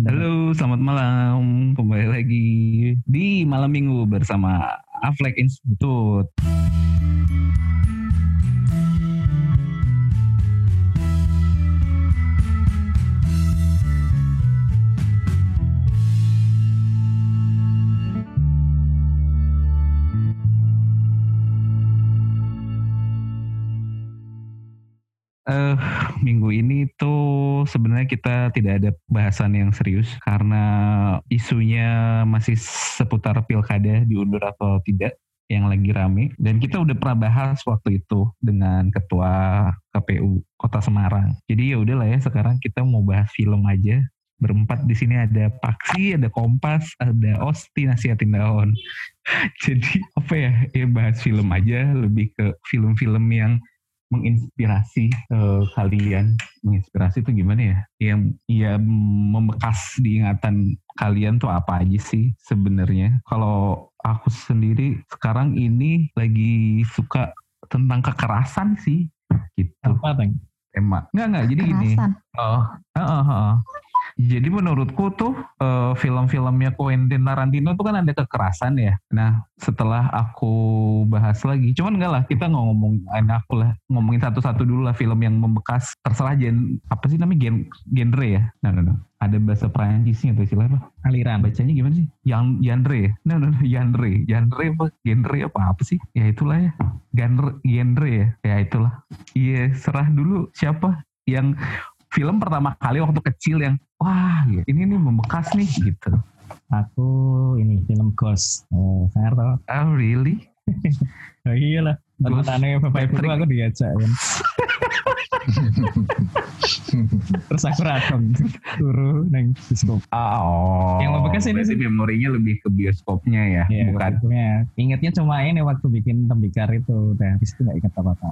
Halo, selamat malam. Kembali lagi di malam minggu bersama Aflek Institute. Eh, minggu ini tuh sebenarnya kita tidak ada bahasan yang serius karena isunya masih seputar pilkada diundur atau tidak yang lagi rame dan kita udah pernah bahas waktu itu dengan ketua KPU Kota Semarang. Jadi ya udahlah ya sekarang kita mau bahas film aja. Berempat di sini ada Paksi, ada Kompas, ada Osti nasihatin daun. Jadi apa ya? Ya bahas film aja lebih ke film-film yang menginspirasi uh, kalian. Menginspirasi itu gimana ya? Yang ya membekas di ingatan kalian tuh apa aja sih sebenarnya? Kalau aku sendiri sekarang ini lagi suka tentang kekerasan sih gitu. Apa tema. Nggak nggak. Jadi gini. Oh uh, uh, uh. Jadi menurutku tuh uh, film-filmnya Quentin Tarantino tuh kan ada kekerasan ya. Nah setelah aku bahas lagi, cuman enggak lah kita nggak ngomong, enak aku lah ngomongin satu-satu dulu lah film yang membekas terserah gen apa sih namanya gen, genre ya. Nah, nah, nah. Ada bahasa Perancisnya tuh istilah apa? Aliran. Bacanya gimana sih? Yang genre ya? Nah, nah, nah, genre. Genre apa? Genre apa apa sih? Ya itulah ya. Genre, genre ya. Ya itulah. Iya, serah dulu siapa yang film pertama kali waktu kecil yang wah ini nih membekas nih gitu. Aku ini film Ghost. Oh, saya tahu. Oh really? oh iyalah. Tanya bapak ibu aku diajak kan. Terus aku ratong turu neng bioskop. Oh. Yang membekas ini sih memorinya lebih ke bioskopnya ya, ya bukan? Bioskopnya. Ingatnya cuma ini waktu bikin tembikar itu, udah habis itu nggak ingat apa-apa.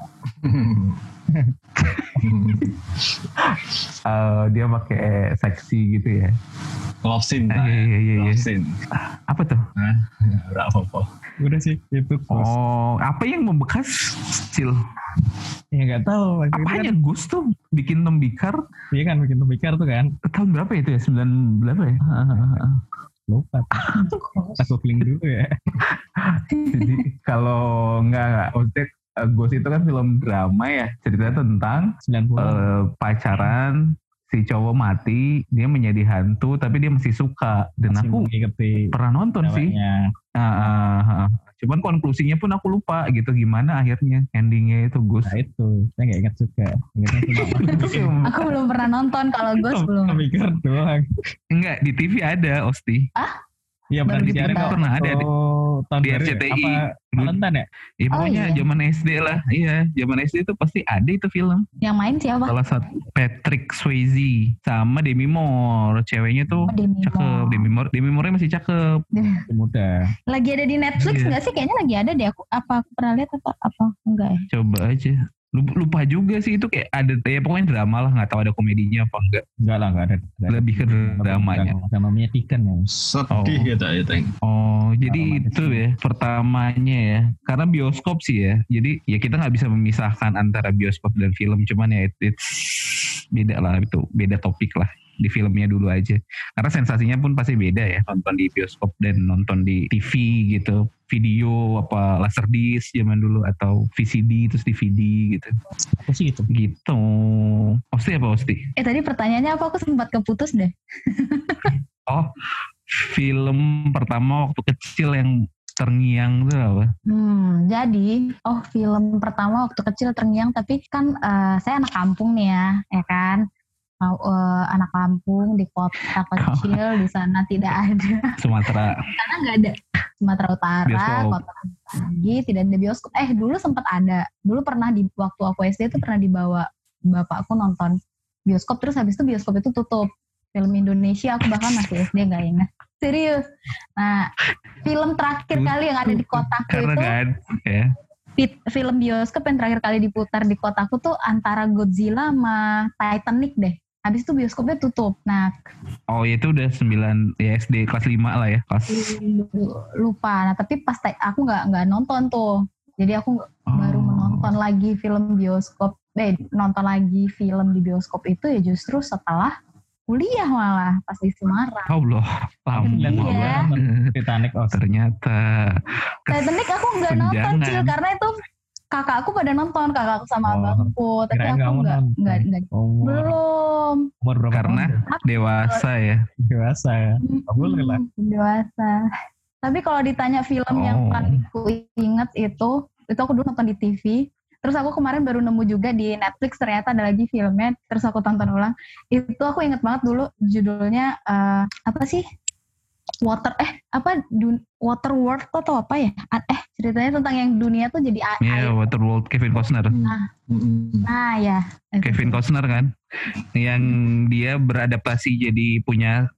uh, dia pakai seksi gitu ya. Love scene. Ah, iya, iya, iya. Love scene. Apa tuh? Nah, udah apa-apa. Udah sih, itu. Oh, apa yang membekas Cil? Ya nggak tahu. Apanya kan, Gus tuh bikin tembikar? Iya kan bikin tembikar tuh kan. Tahun berapa itu ya? Sembilan berapa ya? Lupa. Aku googling dulu ya. Jadi kalau nggak, maksudnya Ghost itu kan film drama ya ceritanya tentang uh, pacaran si cowok mati dia menjadi hantu tapi dia masih suka. Dan masih aku pernah nonton sih. uh, uh, uh. cuman konklusinya pun aku lupa gitu gimana akhirnya endingnya itu Gus. Nah itu. Saya nggak ingat juga. Aku belum pernah nonton kalau Gus belum. mikir doang. Enggak di TV ada Osti. Ah Iya pernah disiarin kok. Pernah ada di, tahun di RCTI. Apa Valentine ya? Iya oh, pokoknya iya. zaman SD lah. Iya, zaman SD itu pasti ada itu film. Yang main siapa? Salah satu Patrick Swayze sama Demi Moore. Ceweknya tuh oh, Demi cakep. Demi Moore. Demi Moore masih cakep. Muda. Lagi ada di Netflix iya. nggak sih? Kayaknya lagi ada deh. Aku apa aku pernah lihat apa apa enggak ya? Coba aja lupa juga sih itu kayak ada ya pokoknya drama lah nggak tahu ada komedinya apa enggak. Enggak lah enggak ada, enggak lebih ke dramanya. drama menyedihkan ya. Sedih oh. gitu ya teng. Oh jadi itu ya pertamanya ya. Karena bioskop sih ya. Jadi ya kita nggak bisa memisahkan antara bioskop dan film. Cuman ya it's beda lah itu beda topik lah di filmnya dulu aja. Karena sensasinya pun pasti beda ya nonton di bioskop dan nonton di TV gitu. Video apa laserdisc zaman dulu atau VCD terus DVD gitu. Apa sih gitu? Gitu. Osti apa Osti? Eh tadi pertanyaannya apa? Aku sempat keputus deh. oh, film pertama waktu kecil yang terngiang tuh apa? Hmm, jadi oh film pertama waktu kecil terngiang tapi kan uh, saya anak kampung nih ya, ya kan uh, anak kampung di kota kecil di sana tidak ada. Sumatera. di sana nggak ada. Sumatera Utara, bioskop. kota lagi tidak ada bioskop. Eh dulu sempat ada. Dulu pernah di waktu aku SD itu pernah dibawa bapakku nonton bioskop terus habis itu bioskop itu tutup. Film Indonesia aku bahkan masih SD nggak ingat. Serius. Nah, film terakhir kali yang ada di kotaku Karena itu ya film bioskop yang terakhir kali diputar di kotaku tuh antara Godzilla sama Titanic deh. Habis itu bioskopnya tutup. Nah, oh itu udah 9 ya SD kelas 5 lah ya, kelas lupa. Nah, tapi pas aku nggak nggak nonton tuh. Jadi aku oh. baru menonton lagi film bioskop eh nonton lagi film di bioskop itu ya justru setelah kuliah malah pas di Semarang. Allah, lama Dan Iya. Titanic oh Ternyata Titanic aku nggak nonton. Cil karena itu kakakku pada nonton kakakku sama Oh. abangku tapi aku kamu nggak nonton. nggak nggak umur belum umur berapa Karena tahun? dewasa ya. dewasa ya. Oh, boleh lah. Dewasa tapi kalau ditanya film yang Oh. paling ku inget itu itu aku dulu nonton di TV terus aku kemarin baru nemu juga di Netflix ternyata ada lagi filmnya terus aku tonton ulang itu aku inget banget dulu judulnya eh, apa sih water eh apa dun, water world atau apa ya A- eh ceritanya tentang yang dunia tuh jadi Iya, air Waterworld Kevin Costner. Mm-mm. nah ya Kevin Costner kan, yang dia beradaptasi jadi punya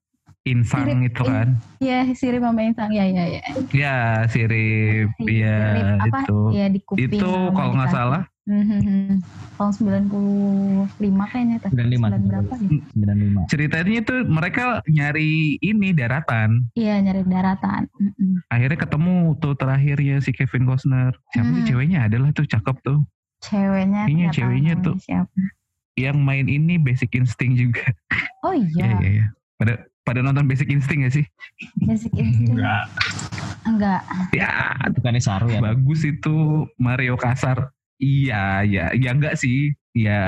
insang Sirip, itu kan. Iya, sirip sama insang. Ya, ya, ya. Ya, sirip, Si ya sirip apa? itu. Ya, di kuping. Itu kalau nggak salah, Mhm. Tahun 95 kayaknya. tuh. 95. 9 berapa nih? 95. ceritanya tuh mereka nyari ini daratan. Iya, nyari daratan. Mhm. Akhirnya ketemu tuh terakhirnya si Kevin Costner. Siapa sih Hmm. ceweknya adalah tuh cakep tuh. Ceweknya. Iya, ceweknya tuh. Siapa. Yang main ini Basic Instinct juga. Oh Iya, iya, iya, iya. Pada pada nonton Basic Instinct gak sih? Basic Instinct. Enggak. Enggak. Ya, Bukannya Saru ya? bagus itu Mario Kasar. Iya, ya, ya enggak sih. Ya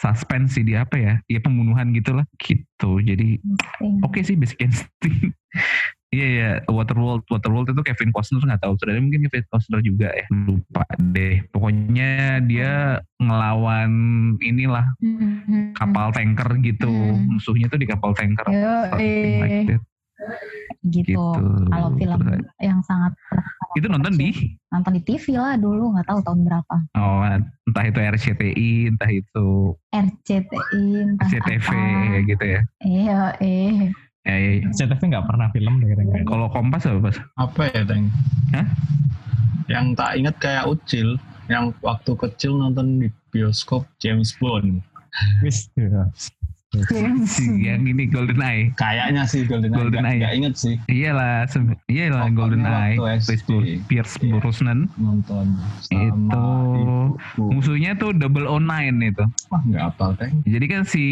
suspense sih dia apa ya? Ya pembunuhan gitulah. Gitu. Jadi oke sih Basic Instinct. Iya ya, Waterworld, Waterworld itu Kevin Costner nggak tahu, saudara mungkin Kevin Costner juga ya, lupa deh. Pokoknya dia ngelawan inilah Mhm. kapal tanker gitu, Hmm. musuhnya tuh di kapal tanker. Yo, like eh, that, gitu. gitu. Kalau film Terus, yang sangat itu nonton di, nonton di TV lah dulu, nggak tahu tahun berapa. oh entah itu RCTI, entah itu RCTI, entah CTV apa. gitu ya. Iya, eh. Ya, ya, ya. CTV nggak pernah film deh kira-kira. Kalau Kompas apa pas? Apa ya, Teng? Hah? Yang tak ingat kayak Ucil, yang waktu kecil nonton di bioskop James Bond. Wis. ya. Si yang ini Golden Eye. Kayaknya sih Golden, Golden Eye, Eye. ya? Nggak inget sih Iyalah, iyalah Pokoknya Golden Eye. Pierce, Pierce Iya. Brosnan. nonton sama Itu ibuku. musuhnya tuh double O nine itu. Wah nggak Teng. Jadi kan si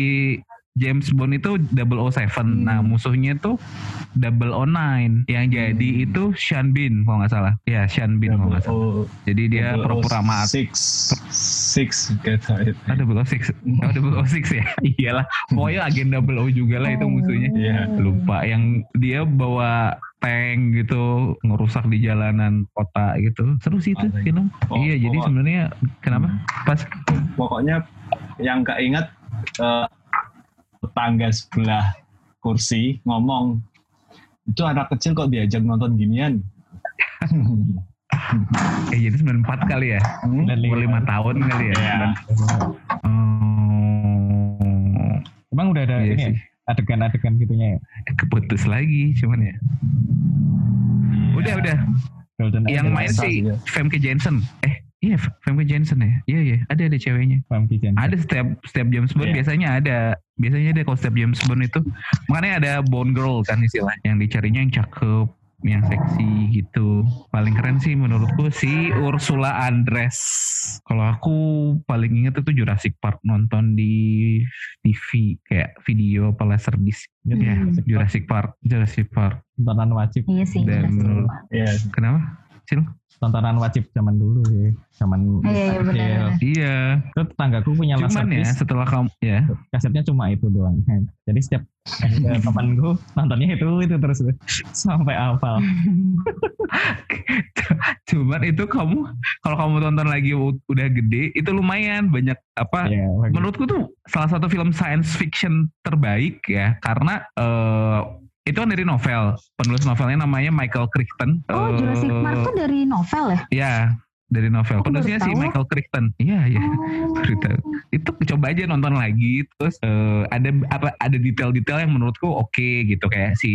James Bond itu 007. Hmm. Nah, musuhnya tuh 009. Yang jadi Hmm. itu Sean Bean kalau nggak salah. Ya, Sean Bean kalau nggak salah. Jadi dia pura-pura maat. Six, six gitu. itu. Oh, 006. Oh, 006 ya. Iyalah. Pokoknya agen 00 juga lah itu musuhnya. Iya. Lupa yang dia bawa tank gitu ngerusak di jalanan kota gitu. Seru sih itu film. Oh, iya, jadi pokok- sebenarnya kenapa? Pas Pokoknya yang keinget eh, tetangga sebelah kursi ngomong itu anak kecil kok diajak nonton ginian. eh jadi 94 kali ya. Hmm? Dan Umur 5 tahun kali ya. Iya. Oh, Emang udah ada iya ini ya? Adegan-adegan gitunya ya? Keputus lagi cuman ya. Udah udah. Golden Yang main ya. Femke Jensen. Eh iya Femke Jensen ya. Iya iya ada ada ceweknya. Famke Jensen. Ada setiap setiap James Bond Iya. biasanya ada. Biasanya ada kalau setiap James Bond itu. Makanya ada Bond Girl kan istilah. Yang dicarinya yang cakep, yang seksi gitu. Paling keren sih menurutku si Ursula Andress. Kalau aku paling inget itu Jurassic Park nonton di TV kayak video apa. Jadi Ya, Jurassic Park. Jurassic Park, Jurassic Park. tontonan wajib Iya sih. Dan Jurassic menurut- Park. Iya. Kenapa? Cil? tontonan wajib zaman dulu sih zaman Iya, iya, kecil. benar. Iya. Itu tetanggaku punya Cuman ya laserdisc, setelah kamu ya kasetnya cuma itu doang. Jadi setiap ada temanku nontonnya itu itu terus sampai hafal. Cuman itu kamu kalau kamu tonton lagi udah gede itu lumayan banyak apa Iya, menurutku tuh salah satu film science fiction terbaik ya karena eh, itu kan dari novel. Penulis novelnya namanya Michael Crichton. Oh, Eh, Jurassic Park tuh dari novel ya? ya dari novel. Aku baru penulisnya si. Michael Crichton. Iya iya. Oh. cerita itu coba aja nonton lagi. Terus eh, ada apa ada detail-detail yang menurutku oke gitu. Kayak si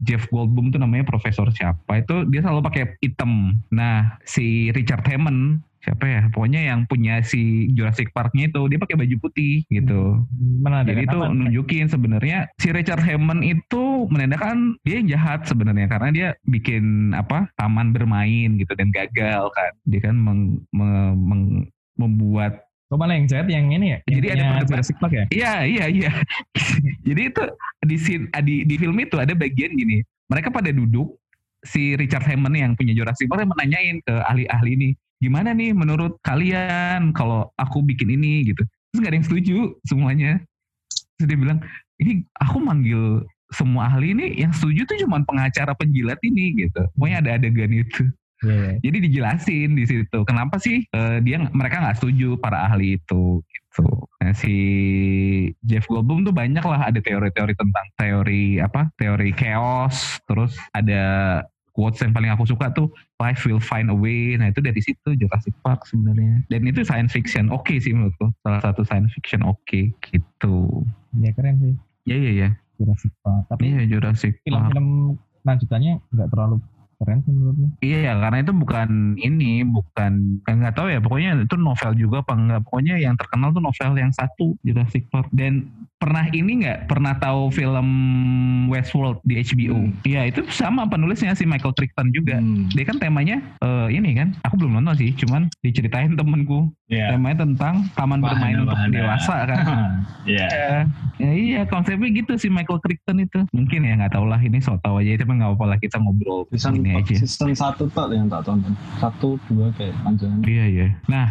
Jeff Goldblum tuh namanya profesor siapa. Itu dia selalu pakai hitam. Nah si Richard Hammond siapa ya pokoknya yang punya si Jurassic Parknya itu dia pakai baju putih gitu Mana ada jadi itu apa? nunjukin sebenarnya si Richard Hammond itu menandakan dia yang jahat sebenarnya karena dia bikin apa taman bermain gitu dan gagal kan. Dia kan meng- me- meng- membuat Kok malah yang chat yang ini ya? Yang Jadi ada perdebatan. Jurassic Park ya? Iya iya iya. Jadi itu di, scene- di di film itu ada bagian gini. Mereka pada duduk si Richard Hammond yang punya Jurassic Park menanyain ke ahli-ahli ini, gimana nih menurut kalian kalau aku bikin ini gitu. Terus gak ada yang setuju semuanya. Terus dia bilang, ini aku manggil semua ahli ini yang setuju tuh cuma pengacara penjilat ini gitu. Pokoknya ada adegan itu. Iya. iya. Jadi dijelasin di situ kenapa sih eh, dia mereka nggak setuju para ahli itu gitu. Nah, si Jeff Goldblum tuh banyak lah ada teori-teori tentang teori apa teori chaos terus ada quotes yang paling aku suka tuh life will find a way nah itu dari situ Jurassic Park sebenarnya dan itu science fiction oke sih menurutku salah satu science fiction oke gitu Iya keren sih ya ya ya Jurassic Park. Tapi iya Jurassic Park film-film lanjutannya nggak terlalu keren sih menurutnya. Iya, karena itu bukan ini, bukan eh, nggak tahu ya. Pokoknya itu novel juga apa enggak. Pokoknya yang terkenal tuh novel yang satu Jurassic Park. Dan pernah ini nggak? Pernah tahu film Westworld di HBO? Hmm. Iya, itu sama penulisnya si Michael Crichton juga. Hmm. Dia kan temanya eh, ini kan. Aku belum nonton sih, cuman diceritain temenku. Iya. Temanya tentang taman bermain untuk Wahana-wahana. dewasa kan. Iya. Ya, ya iya konsepnya gitu si Michael Crichton itu. Mungkin ya nggak tahu lah ini so tau aja tapi nggak apa-apa lah kita ngobrol Season, ini aja. season satu tuh yang tak tonton. Satu, dua kayak panjangan. Iya iya. Nah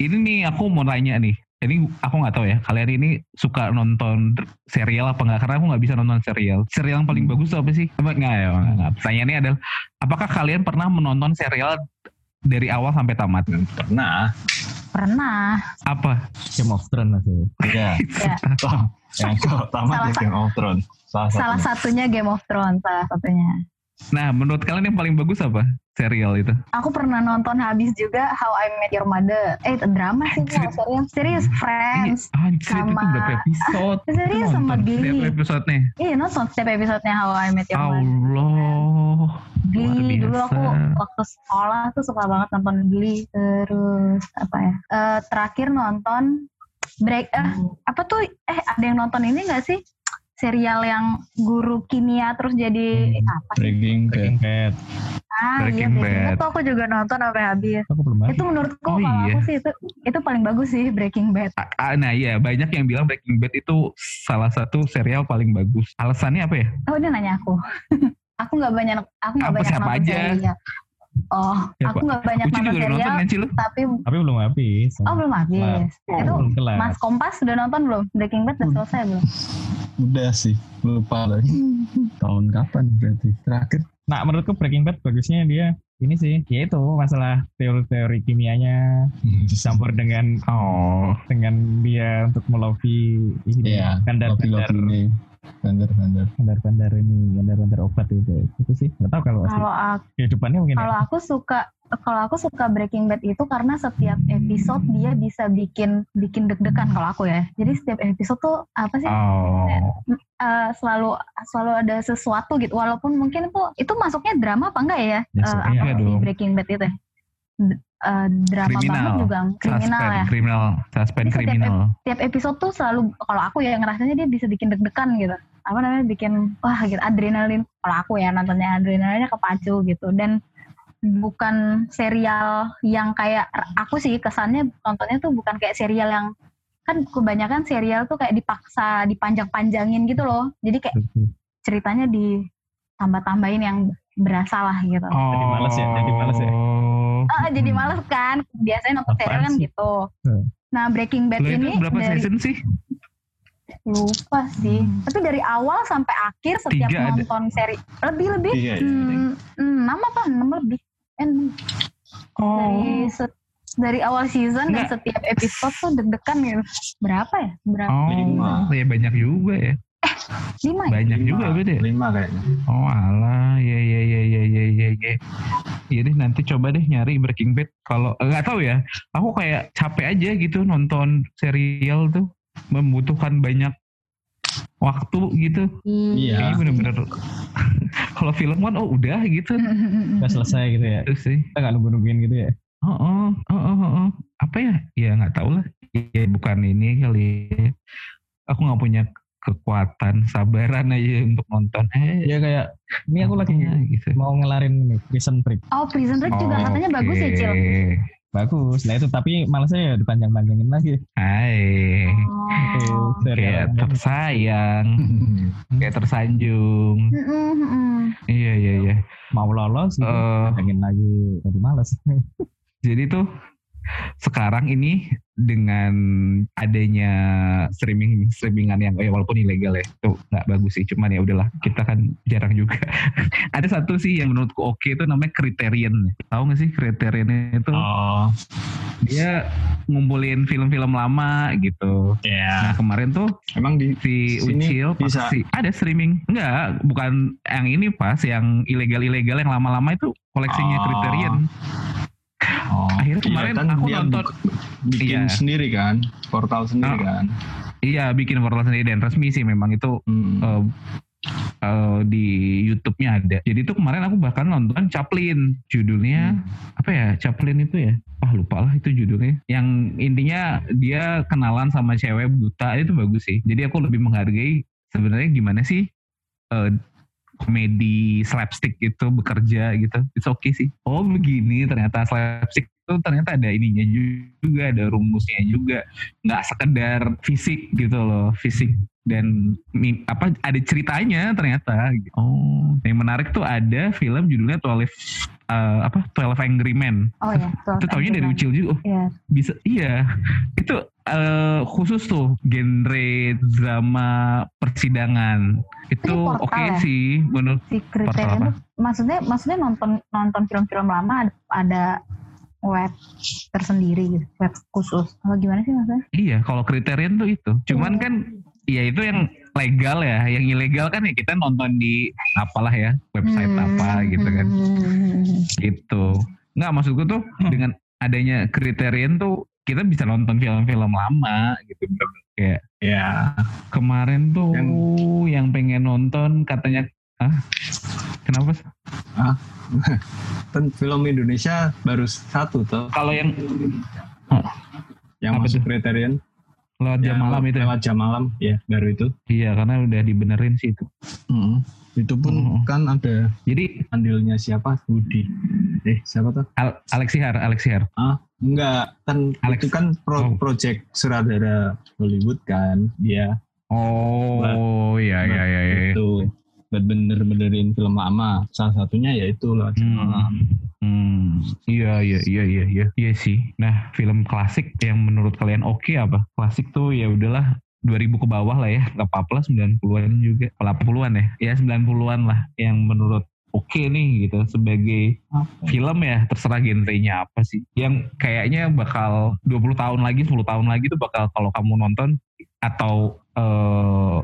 ini nih aku mau nanya nih. Ini aku nggak tahu ya. Kalian ini suka nonton serial apa nggak? Karena aku nggak bisa nonton serial. Serial yang paling bagus tuh apa sih? Apa nggak ya? Nggak. Pertanyaannya adalah, apakah kalian pernah menonton serial dari awal sampai tamat? Pernah. Pernah. Apa? Game of Thrones. Iya. Ya. Oh, yang pertama Salah di Game of Thrones. Salah, Salah satunya. satunya Game of Thrones, salah satunya. Nah, menurut kalian yang paling bagus apa? Serial itu? Aku pernah nonton habis juga How I Met Your Mother. Eh, drama sih, Anjir. nggak, serius. Serius, Friends. Iya, Anjir, itu sama- berapa episode? Serius Itu sama Glee. Setiap episodenya. Iya, nonton setiap episodenya How I Met Your Mother. Allah. Glee dulu aku waktu sekolah tuh suka banget nonton Glee terus apa ya eh, terakhir nonton break eh apa tuh eh ada yang nonton ini gak sih serial yang guru kimia terus jadi Hmm. apa sih Breaking Bad. Breaking Bad. ah Breaking iya Breaking Bad. Bad tuh aku juga nonton sampai habis Aku belum itu menurutku Oh, kalau iya. aku sih itu itu paling bagus sih Breaking Bad Ah, ah, Nah iya banyak yang bilang Breaking Bad itu salah satu serial paling bagus. Alasannya apa ya? oh dia nanya aku aku nggak banyak aku nggak Apa, banyak siapa nonton aja? serial oh Siapa? aku nggak banyak Uci nonton udah nonton serial kan tapi Tapi belum habis. oh belum habis itu Belum kelar. Mas Kompas udah nonton belum? Breaking Bad udah Hmm. selesai belum? Udah sih. Lupa lagi. Tahun kapan berarti? Terakhir. Nah menurutku Breaking Bad bagusnya dia ini sih, yaitu masalah teori-teori kimianya campur dengan Oh, dengan dia untuk melobi ini Iya. Lobby-lobby ini. Bandar-bandar. bandar-bandar ini bandar-bandar obat itu itu sih nggak tahu kalau Kalau aku, kehidupannya mungkin ya. kalau aku suka kalau aku suka Breaking Bad itu karena setiap episode dia bisa bikin bikin deg-degan kalau aku ya. Jadi setiap episode tuh apa sih? oh, eh, selalu selalu ada sesuatu gitu. Walaupun mungkin itu itu masuknya drama apa enggak ya? Ya, suka. apa Iya sih dong. Breaking Bad itu? Eh, drama Kriminal. banget juga kriminal suspend, ya. kriminal, suspend kriminal. tiap episode tuh selalu kalau aku ya ngerasanya dia bisa bikin deg-degan gitu apa namanya bikin wah gitu adrenalin kalau aku ya nontonnya adrenalinnya kepacu gitu dan bukan serial yang kayak aku sih kesannya nontonnya tuh bukan kayak serial yang kan kebanyakan serial tuh kayak dipaksa dipanjang-panjangin gitu loh jadi kayak ceritanya ditambah-tambahin yang berasa lah gitu Oh, Jadi males ya, jadi males ya. Ah, jadi males kan biasanya nonton Apaan serial kan gitu Hmm. nah Breaking Bad Lah, itu ini berapa dari season sih? lupa sih tapi dari awal sampai akhir setiap Tiga ada. nonton seri lebih lebih Tiga ya, hmm, enam apa enam lebih enam. dari se- dari awal season dan Enggak. setiap episode tuh deg-degan gitu berapa ya berapa Oh, Lima. ya banyak juga ya. Lima ya Banyak juga Lima. berarti. ya? Lima kayaknya. Oh alah, ya ya ya ya ya ya ya. Iya deh nanti coba deh nyari Breaking Bad. Kalau eh, nggak tahu ya, aku kayak capek aja gitu nonton serial tuh membutuhkan banyak waktu gitu. Iya. Kayaknya bener-bener kalau film kan oh udah gitu. udah selesai gitu ya Terus sih. kita nggak nunggu-nungguin gitu ya Oh, oh, oh, oh, oh, oh. Apa ya? Ya nggak tahu lah. Ya bukan ini kali. ya. Aku nggak punya kekuatan sabaran aja untuk nonton. Eh, ya kayak ini aku lagi gitu. mau ngelarin ini prison break oh Prison Break juga katanya bagus ya Cil bagus lah itu tapi malesnya ya dipanjang-panjangin lagi Hai. Oh. Kayak tersayang, kayak tersanjung. Iya iya iya. mau lolos gitu, Eh, panjangin lagi jadi males jadi tuh sekarang ini dengan adanya streaming streamingan yang ya walaupun ilegal ya itu nggak bagus sih. Cuman ya udahlah kita kan jarang juga. Ada satu sih yang menurutku oke itu namanya Criterion. Tahu nggak sih Criterion itu? Oh, dia ngumpulin film-film lama gitu. Ya. nah kemarin tuh Emang di si Ucil bisa. pasti ada streaming. Enggak bukan yang ini pas yang ilegal-ilegal yang lama-lama itu koleksinya Oh. Criterion oh, Akhirnya iya kemarin kan aku nonton. bikin Iya. sendiri kan, portal sendiri Oh. kan. iya bikin portal sendiri dan resmi sih memang itu Hmm. eh, eh, di YouTube-nya ada. Jadi itu kemarin aku bahkan nonton Chaplin, judulnya apa ya? Chaplin itu ya? Ah lupa lah itu judulnya. Yang intinya dia kenalan sama cewek buta itu bagus sih. Jadi aku lebih menghargai sebenarnya gimana sih eh, komedi slapstick itu bekerja gitu. It's okay sih. Oh begini ternyata slapstick itu ternyata ada ininya juga, ada rumusnya juga. Nggak sekedar fisik gitu loh, fisik dan apa ada ceritanya ternyata. Oh, yang menarik tuh ada film judulnya 12 eh, apa 12 Angry Men. Oh ya. Itu taunya dari Ucil juga. Oh, Iya. bisa iya. Itu eh, khusus tuh genre drama persidangan. Itu oke ya? sih menurut Si Portal kriteria apa? tuh maksudnya maksudnya nonton nonton film-film lama ada, ada web tersendiri gitu, web khusus. Apa gimana sih maksudnya? Iya, kalau kriterian tuh itu. Cuman kan ya itu yang legal ya, yang ilegal kan ya kita nonton di apalah ya, website Hmm, apa gitu kan. hmm, Gitu. Nggak maksudku tuh Hmm. dengan adanya kriterian tuh kita bisa nonton film-film lama gitu. Kayak Ya, kemarin tuh Yang- yang, pengen nonton katanya ah kenapa? sih? kan film Indonesia baru satu tuh Kalau yang yang Apa masuk kriterian. Lewat jam Yang malam itu ya? Lewat jam malam, ya baru itu. Iya, karena udah dibenerin sih itu. Hmm. Itu pun Hmm. kan ada Jadi andilnya siapa? Budi. Eh, siapa tuh? Al Alexihar, Alexihar. Ah, enggak. Kan Alex. itu kan pro Oh. project sutradara Hollywood kan. Dia Oh, iya iya iya. iya. itu buat bener-benerin film lama. Salah satunya yaitu lewat jam malam. Hmm. Hmm, iya iya iya iya iya iya sih. Nah, film klasik yang menurut kalian oke apa? Klasik tuh ya udahlah 2000 ke bawah lah ya, nggak apa-apa lah 90-an juga. 80-an ya. Ya 90-an lah yang menurut oke nih gitu sebagai film ya terserah genrenya apa sih. Yang kayaknya bakal 20 tahun lagi, 10 tahun lagi tuh bakal kalau kamu nonton atau eh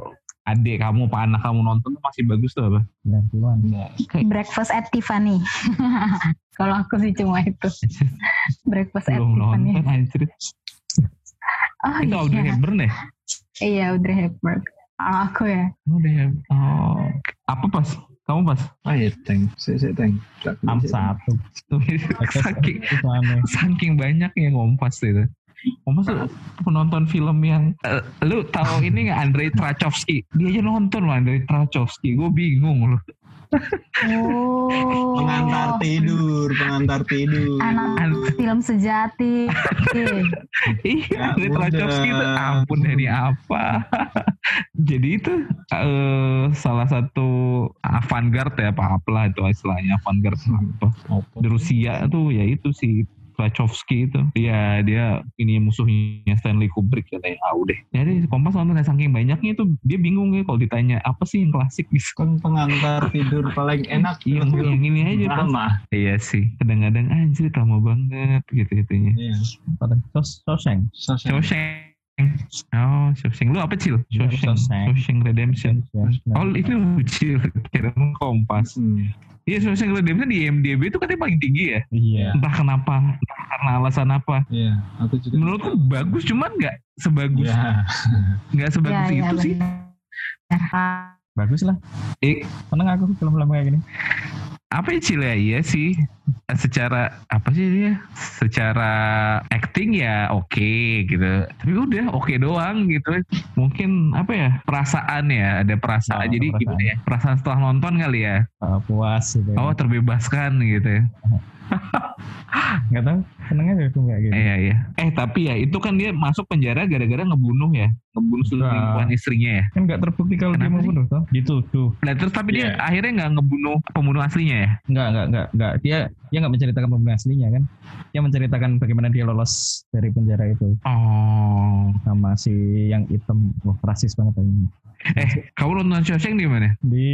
adik kamu apa anak kamu nonton tuh masih bagus tuh apa? 90-an Breakfast at Tiffany. Kalau aku sih cuma itu. Breakfast at Belum Tiffany. Oh Itu Audrey iya. Hepburn ya? Iya Audrey Hepburn. Kalau aku ya. Udah ya. Oh. Apa pas? Kamu pas? Ah ya, tank. Saya, saya tank. am satu saking, saking banyaknya ngompas itu. Ngompas tuh penonton film yang eh, lu tahu ini nggak Andrei Trachovsky? Dia aja nonton loh Andrei Trachovsky. Gue bingung loh. Oh. Pengantar tidur, pengantar tidur. Anak film sejati. Iya, Ya Andrei. Trachovsky itu ampun dari apa? Jadi itu eh, salah satu avant-garde ya apa apalah itu istilahnya avant-garde apa di Rusia tuh ya itu si Trachovsky itu ya dia ini musuhnya Stanley Kubrick katanya ah udah jadi Kompas nonton ya, saking banyaknya itu dia bingung ya kalau ditanya apa sih yang klasik gitu Kan pengantar tidur paling enak yang, film yang ini aja Pas. lama. iya sih kadang-kadang anjir lama banget gitu itunya Iya. Pada Sos Soseng. Soseng. Shawshank oh Shawshank lu apa cil Iya, Shawshank Shawshank. Redemption oh itu lu cil kira Kompas Hmm. iya Shawshank Redemption di IMDb itu katanya paling tinggi ya Iya. entah kenapa entah karena alasan apa Iya, aku juga. menurutku bagus cuman nggak sebagus Iya. nggak sebagus Iya, iya, itu sih benar. Bagus lah. Eh, Seneng aku film-film kayak gini. Apa ya Cil ya iya sih. Secara apa sih dia secara acting ya oke gitu. Tapi udah oke doang gitu. Mungkin apa ya perasaan ya. Ada perasaan. Oh, jadi perasaan. gimana ya? Perasaan setelah nonton kali ya? Uh, puas gitu. oh terbebaskan gitu ya. Nggak tahu. Seneng aja aku nggak gitu. Iya iya. Eh tapi ya itu kan dia masuk penjara gara-gara ngebunuh ya, ngebunuh selingkuhan istrinya ya. Kan nggak terbukti kalau dia Kenapa mau sih? bunuh toh. Dituduh. Nah terus tapi dia Iya. akhirnya nggak ngebunuh pembunuh aslinya ya? Enggak, enggak, enggak, enggak. Dia dia nggak menceritakan pembunuh aslinya kan. Dia menceritakan bagaimana dia lolos dari penjara itu Oh. sama si yang hitam. Wah, rasis banget ini. Eh kamu nonton Shawshank di mana? Di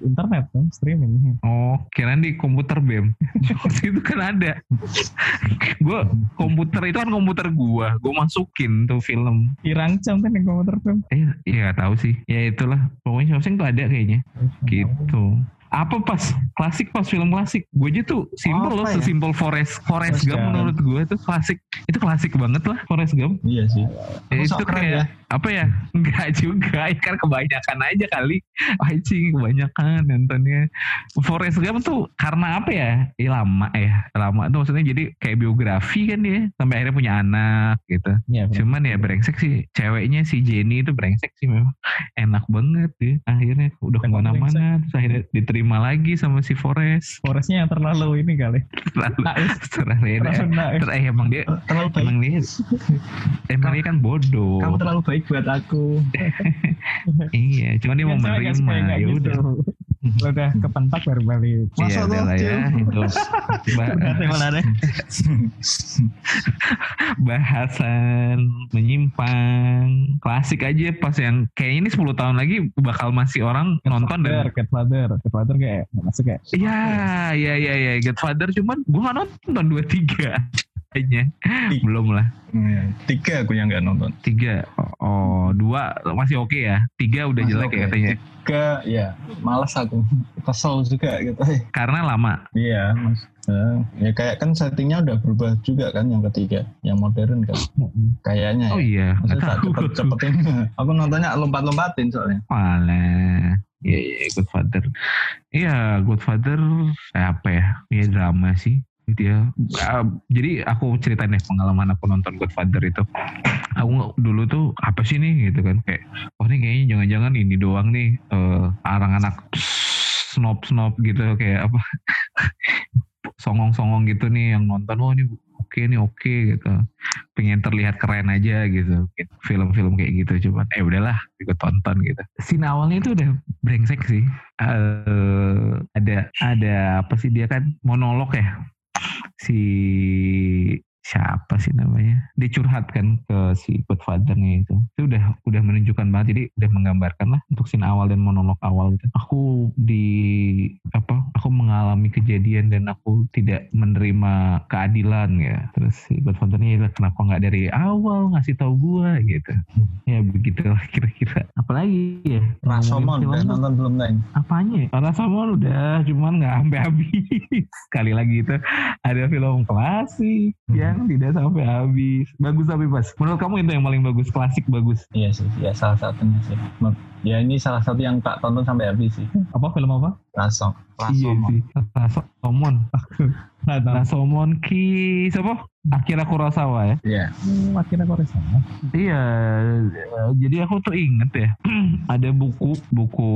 internet kan, streaming. Oh, kirain di komputer BEM. Waktu itu kan ada. Gue komputer itu kan komputer gua, gue masukin tuh film. Dirancang kan yang komputer film. Eh, iya gak tahu sih. Ya itulah. Pokoknya Shawshank tuh ada kayaknya. Gitu. Apa pas? Klasik pas film klasik. Gue aja tuh simpel loh Apa ya? sesimpel Forest Forest Forrest Gump menurut gue itu klasik. Itu klasik banget lah Forest Gump. Iya sih. Ya, itu kayak ya. apa ya? Enggak juga ya kan kebanyakan aja kali. Anjing kebanyakan nontonnya. Forrest Gump tuh karena apa ya? Ya lama ya lama tuh maksudnya. Jadi kayak biografi kan dia sampai akhirnya punya anak gitu. Benar. cuman ya brengsek sih ceweknya si Jenny itu brengsek sih memang. Enak banget deh akhirnya udah ke mana-mana terus akhirnya diterima lagi sama si Forrest Forestnya yang terlalu ini kali. terlalu Naif. terlalu Terlalu naif. ter- eh, emang dia Terlalu baik. emang dia emang dia kan bodoh Kamu terlalu baik buat aku. Iya, cuma dia mau menerima. Ya gitu. udah. Lo udah kepentak baru balik. Iya, Masa udah lah ya. Itu bahasan menyimpang. Klasik aja pas yang kayak ini 10 tahun lagi bakal masih orang nonton dan Godfather, Godfather kayak nggak masuk kayak. Iya, iya, iya, iya, Godfather cuman gua gak nonton dua tiga kayaknya belum lah Iya. Tiga aku yang nggak nonton. tiga oh dua masih oke ya tiga udah Masih jelek ya oke. katanya Tiga, ya malas aku. Kesel juga gitu. karena lama Iya, mas. Eh, ya kayak kan settingnya udah berubah juga kan yang ketiga, yang modern kan. Kayaknya oh ya. iya nggak Maksudnya tak cepet-cepetin. aku nontonnya lompat-lompatin soalnya. Malah. Iya, iya, Godfather. Iya, Godfather kayak apa ya? Ya drama sih. Dia, ah, jadi aku ceritain deh pengalaman aku nonton Godfather itu. Aku dulu tuh apa sih nih gitu kan kayak, oh ini kayaknya jangan-jangan ini doang nih eh arang anak snob snob gitu kayak apa songong-songong gitu nih yang nonton oh ini oke nih oke gitu. Pengen terlihat keren aja gitu. Film-film kayak gitu cuman eh udahlah ikut tonton gitu. Scene awalnya itu udah brengsek sih. Eh ada ada apa sih dia kan monolog ya. Si siapa sih namanya? Dia curhat kan ke si Godfather-nya itu. Itu udah udah menunjukkan banget. Jadi udah menggambarkan lah untuk scene awal dan monolog awal gitu. Aku di apa aku mengalami kejadian dan aku tidak menerima keadilan ya. Terus si Godfather-nya "Ya, kenapa nggak dari awal ngasih tahu gua? Gitu. Ya begitulah kira-kira. Apalagi ya Rasomon udah nonton belum Neng? apanya ya? Rasomon udah cuman nggak sampai habis. Sekali lagi itu ada film klasik yang tidak sampai habis bagus tapi pas menurut kamu itu yang paling bagus klasik bagus Iya sih, ya salah satunya sih. Ya ini salah satu yang tak tonton sampai habis sih. Apa film apa? Rasong. iya Rasomon. sih Rasomon Nggak tahu. Rasomon ki siapa Akira Kurosawa ya Iya. Hmm, akhirnya kok sama. Iya, eh, jadi aku tuh inget ya, ada buku buku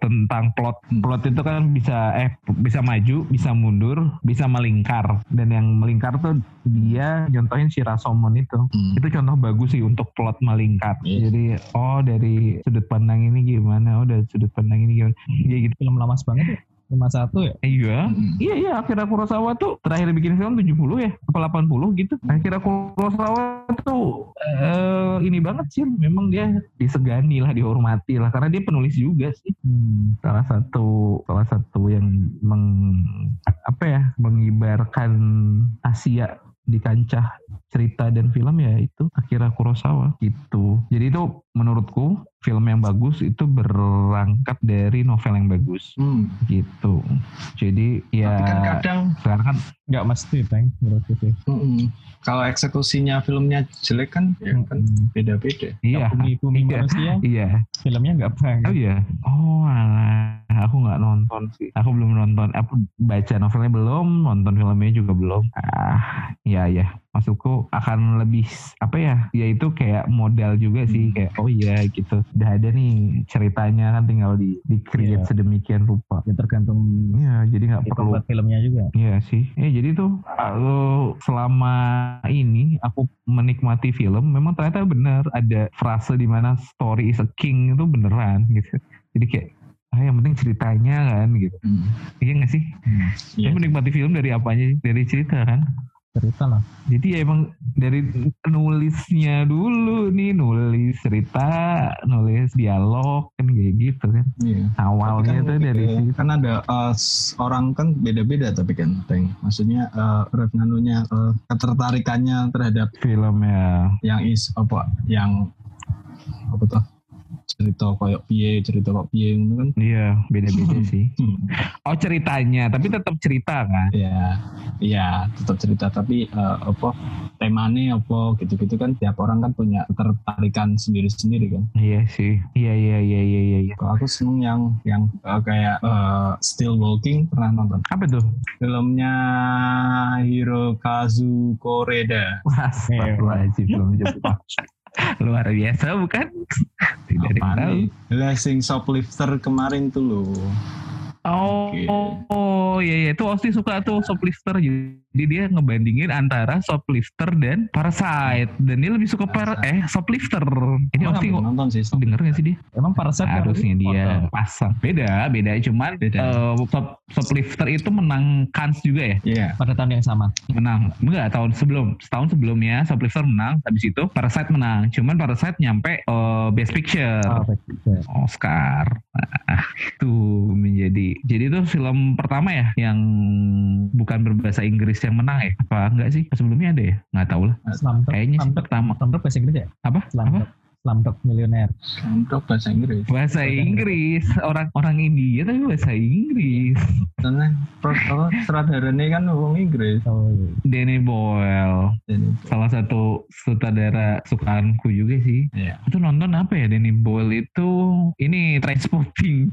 tentang plot. Plot itu kan bisa eh bisa maju, bisa mundur, bisa melingkar. Dan yang melingkar tuh dia nyontohin si Rasomon itu. Hmm. Itu contoh bagus sih untuk plot melingkar. Iya. Jadi oh dari sudut pandang ini gimana, oh dari sudut pandang ini gimana. Ya gitu. Film lama banget ya. 51 ya. Eh, Iya, Hmm. Iya iya Akira Kurosawa tuh terakhir bikin film 70 ya apa 80 gitu. Akira Kurosawa tuh eh, ini banget sih memang dia disegani lah dihormati lah karena dia penulis juga sih. Hmm. Salah satu salah satu yang meng apa ya mengibarkan Asia di kancah cerita dan film ya itu Akira Kurosawa gitu. Jadi itu menurutku film yang bagus itu berangkat dari novel yang bagus Hmm. gitu. Jadi ya Tapi kan kadang sekarang kan Nggak mesti, Teng. Menurutku sih. mm-mm. kalau eksekusinya filmnya jelek kan, ya kan Hmm. beda-beda. iya Bumi-bumi iya manusia, iya filmnya nggak oh banget. iya oh alah aku aku nggak nonton sih. Aku belum nonton. Aku baca novelnya belum, nonton filmnya juga belum. Ah, ya ya. Masukku akan lebih apa ya? Ya itu kayak modal juga sih. Hmm. Kayak oh iya gitu. Udah ada nih ceritanya kan tinggal di di create Iya. sedemikian rupa. Ya tergantung Iya, jadi nggak perlu filmnya juga. Iya sih. Ya jadi tuh kalau selama ini aku menikmati film, memang ternyata benar ada frase di mana story is a king itu beneran gitu. Jadi kayak ah yang penting ceritanya kan gitu. Hmm. Iya nggak sih? Iya. Kamu menikmati film dari apanya? Dari cerita kan? Cerita lah. Jadi ya emang dari nulisnya dulu nih nulis cerita, nulis dialog kan kayak gitu kan. Iya. Awalnya Tapi tuh kan, dari situ. kan ada s- orang kan beda-beda tapi kan Teng. maksudnya eh red nganunya eh, ketertarikannya terhadap Film ya. yang is apa yang apa tuh cerita koyok piye cerita kok piye itu kan Iya, beda-beda sih. Hmm. Oh ceritanya, tapi tetap cerita kan? ya ya tetap cerita tapi eh, apa temanya apa gitu-gitu kan tiap orang kan punya ketertarikan sendiri-sendiri kan Iya sih. Iya iya iya iya iya. iya. kalau aku seneng yang yang eh, kayak eh, Still Walking pernah nonton Apa tuh? filmnya Hirokazu Koreda Wah, astagfirullahaladzim belum Jepang. Luar biasa bukan? Tidak ada yang tahu. nih? Blessing Shoplifter kemarin tuh loh Oh, Oke. oh, iya iya. Itu Osti suka tuh shoplifter. Jadi dia ngebandingin antara shoplifter dan parasite. Dan dia lebih suka para eh shoplifter. Ini Emang Osti nggak kok nonton sih Shoplifter. denger gak sih dia? Emang Parasite harusnya dia pasang. Beda beda. Cuman Beda. eh, shop- shoplifter itu menang Cannes juga ya? Iya. Pada tahun yang sama. menang. Enggak tahun sebelum. Setahun sebelumnya Shoplifter menang. Habis itu Parasite menang. Cuman Parasite nyampe eh, Best Picture. Oh, baik. Baik. Oscar. Nah, itu menjadi jadi itu film pertama ya yang bukan berbahasa Inggris yang menang ya apa enggak sih sebelumnya ada ya nggak tahu lah Slumdog. kayaknya sih Slumdog. pertama Slumdog bahasa Inggris ya? apa apa Slumdog. Slumdog Millionaire. Untuk bahasa Inggris. Bahasa Inggris. Orang orang India tapi bahasa Inggris. Karena pro- apa, sutradaranya kan orang Inggris. Oh, iya. Danny Boyle. Salah satu sutradara sukaanku juga sih. Iya. Itu nonton apa ya Danny Boyle itu? Ini Transporting.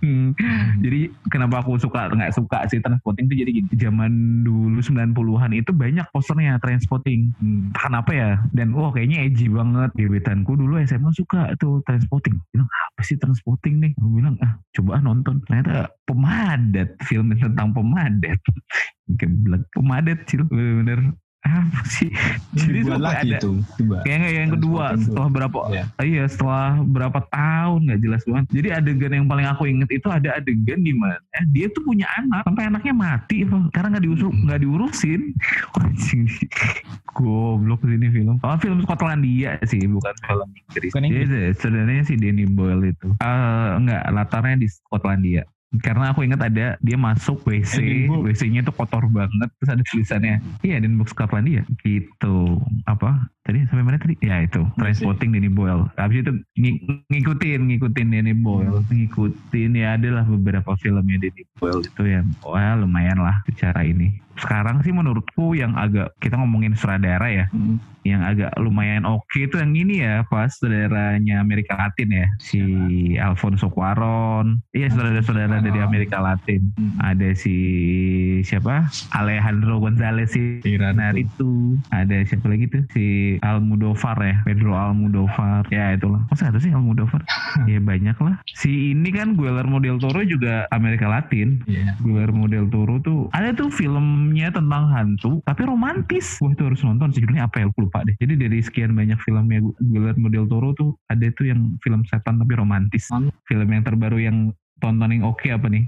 Jadi kenapa aku suka nggak suka sih Transporting itu? Jadi gini zaman dulu 90-an itu banyak posternya Transporting. Hmm. kenapa ya? Dan wah kayaknya edgy banget. Gebetanku dulu SMA suka tuh Transporting. Bilang apa sih Transporting nih? Aku bilang ah coba nonton. Ternyata pemadat film tentang pemadat. Geblek pemadat sih bener-bener apa sih jadi sampai lagi ada itu Coba Kayaknya yang kedua setelah berapa Iya. iya setelah berapa tahun nggak jelas banget. Jadi adegan yang paling aku inget itu ada adegan di mana dia tuh punya anak sampai anaknya mati karena nggak diurus Hmm. nggak diurusin. Anjing. Goblok ini film. Oh film Skotlandia sih bukan film Inggris. Dia sebenarnya si Danny Boyle itu. Eh enggak latarnya di Skotlandia. Karena aku ingat ada dia masuk WC, Edinburgh. WC-nya tuh kotor banget, terus ada tulisannya, iya Edinburgh Skotlandia, gitu. Apa? Tadi sampai mana tadi? Ya itu, Transporting Danny Boyle. Habis itu ng- ngikutin, ngikutin Danny Boyle, ngikutin ya adalah beberapa filmnya Danny Boyle itu yang, wah lumayan lah secara ini. Sekarang sih menurutku yang agak kita ngomongin sutradara ya, Hmm. yang agak lumayan oke itu yang ini ya pas saudaranya Amerika Latin ya si Alfonso Cuaron. Iya saudara-saudara dari Amerika Latin. Hmm. ada si siapa? Alejandro Gonzalez si Kira itu. Ada siapa lagi tuh? Si Almodovar ya? Pedro Almodovar ya itulah. Masa satu sih Almodovar ya banyak lah. Si ini kan Guillermo del Toro juga Amerika Latin. Iya. Guillermo del Toro tuh ada tuh filmnya tentang hantu tapi romantis. Wah itu harus nonton. Sih judulnya apa ya? Aku lupa deh. Jadi dari sekian banyak filmnya Gu- Guillermo del Toro tuh ada tuh yang film setan tapi romantis. Film yang terbaru yang tonton yang oke apa nih?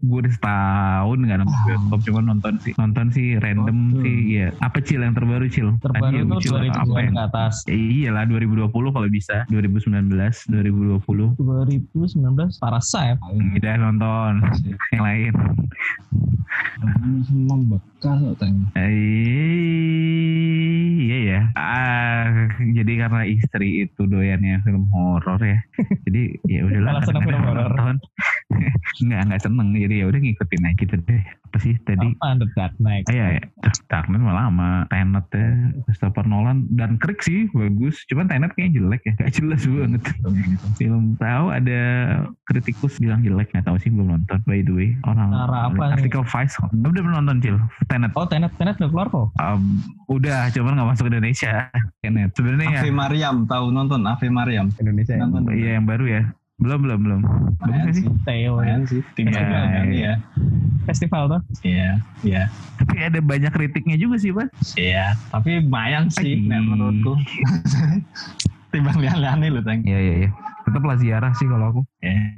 Gue udah setahun nggak nonton Oh. bioskop cuma nonton sih nonton sih random Oh, sih ya apa cil yang terbaru cil? Terbaru Tadi ya, tuh Cil, apa 2000 yang ke atas. Ya iyalah 2020 kalau bisa. 2019 2020 2019 Parasite. udah nonton yang lain. Membekas Teng Eh, iya ya. Ah, jadi karena istri itu doyannya film horor ya. jadi ya udahlah. Seneng film horor. Nonton. Enggak, enggak seneng. Jadi ya udah ngikutin aja gitu deh. Apa sih tadi? Apa The Dark Knight? Ah, iya, ya. Dark Knight malah lama. Tenet ya, Christopher Nolan dan Krik sih bagus. Cuman Tenet kayaknya jelek ya. Gak jelas banget. Film tahu ada kritikus bilang jelek nggak tahu sih belum nonton by the way orang Cara apa nih? artikel Vice udah belum nonton Cil Tenet Oh Tenet, Tenet udah keluar kok. Um, udah cuman nggak masuk Indonesia Tenet sebenarnya ya Ave Mariam tahu nonton Ave Mariam Indonesia. ya? nonton iya yang baru ya belum belum belum. Nggak sih? Theo ya. sih. Tinggal Ya, kan ya. Festival tuh. iya iya. Tapi ada banyak kritiknya juga sih pak. Iya tapi lumayan sih nek menurutku. Timbang lihat-lihat nih lu teng. Iya iya iya. Tetap lah ziarah sih kalau aku. Iya.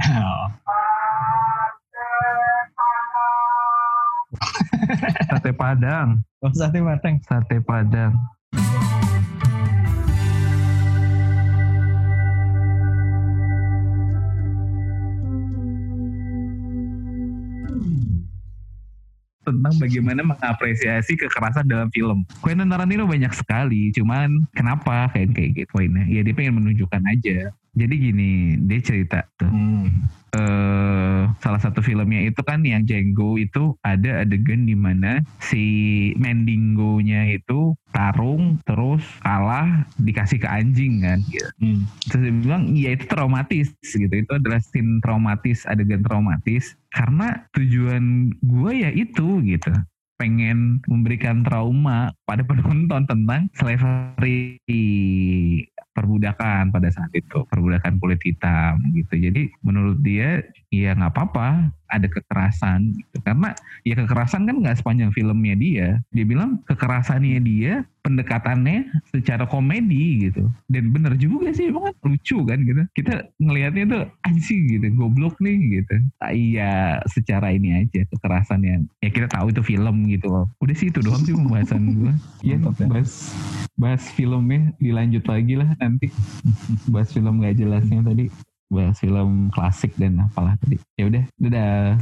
sate padang. Oh sate mateng. sate padang tentang bagaimana mengapresiasi kekerasan dalam film. Quentin Tarantino banyak sekali, cuman kenapa kayak kayak gitu poinnya? Ya dia pengen menunjukkan aja. Jadi gini, dia cerita tuh Hmm. Eh salah satu filmnya itu kan yang Django itu ada adegan di mana si Mendingo-nya itu tarung terus kalah dikasih ke anjing kan gitu. Hmm. Terus dia bilang iya itu traumatis gitu. Itu adalah scene traumatis, adegan traumatis karena tujuan gue ya itu gitu pengen memberikan trauma pada penonton tentang slavery perbudakan pada saat itu perbudakan kulit hitam gitu. Jadi menurut dia ya nggak apa-apa ada kekerasan gitu. Karena ya kekerasan kan nggak sepanjang filmnya dia. Dia bilang kekerasannya dia pendekatannya secara komedi gitu. Dan bener juga sih emang kan lucu kan gitu. Kita ngelihatnya tuh anjing gitu goblok nih gitu. Ah, iya secara ini aja kekerasan yang ya kita tahu itu film gitu loh. Udah sih itu doang sih pembahasan gue ya Mantap ya. bahas bahas filmnya dilanjut lagi lah nanti. Bahas film gak jelasnya tadi bahas film klasik dan apalah tadi. Ya udah dadah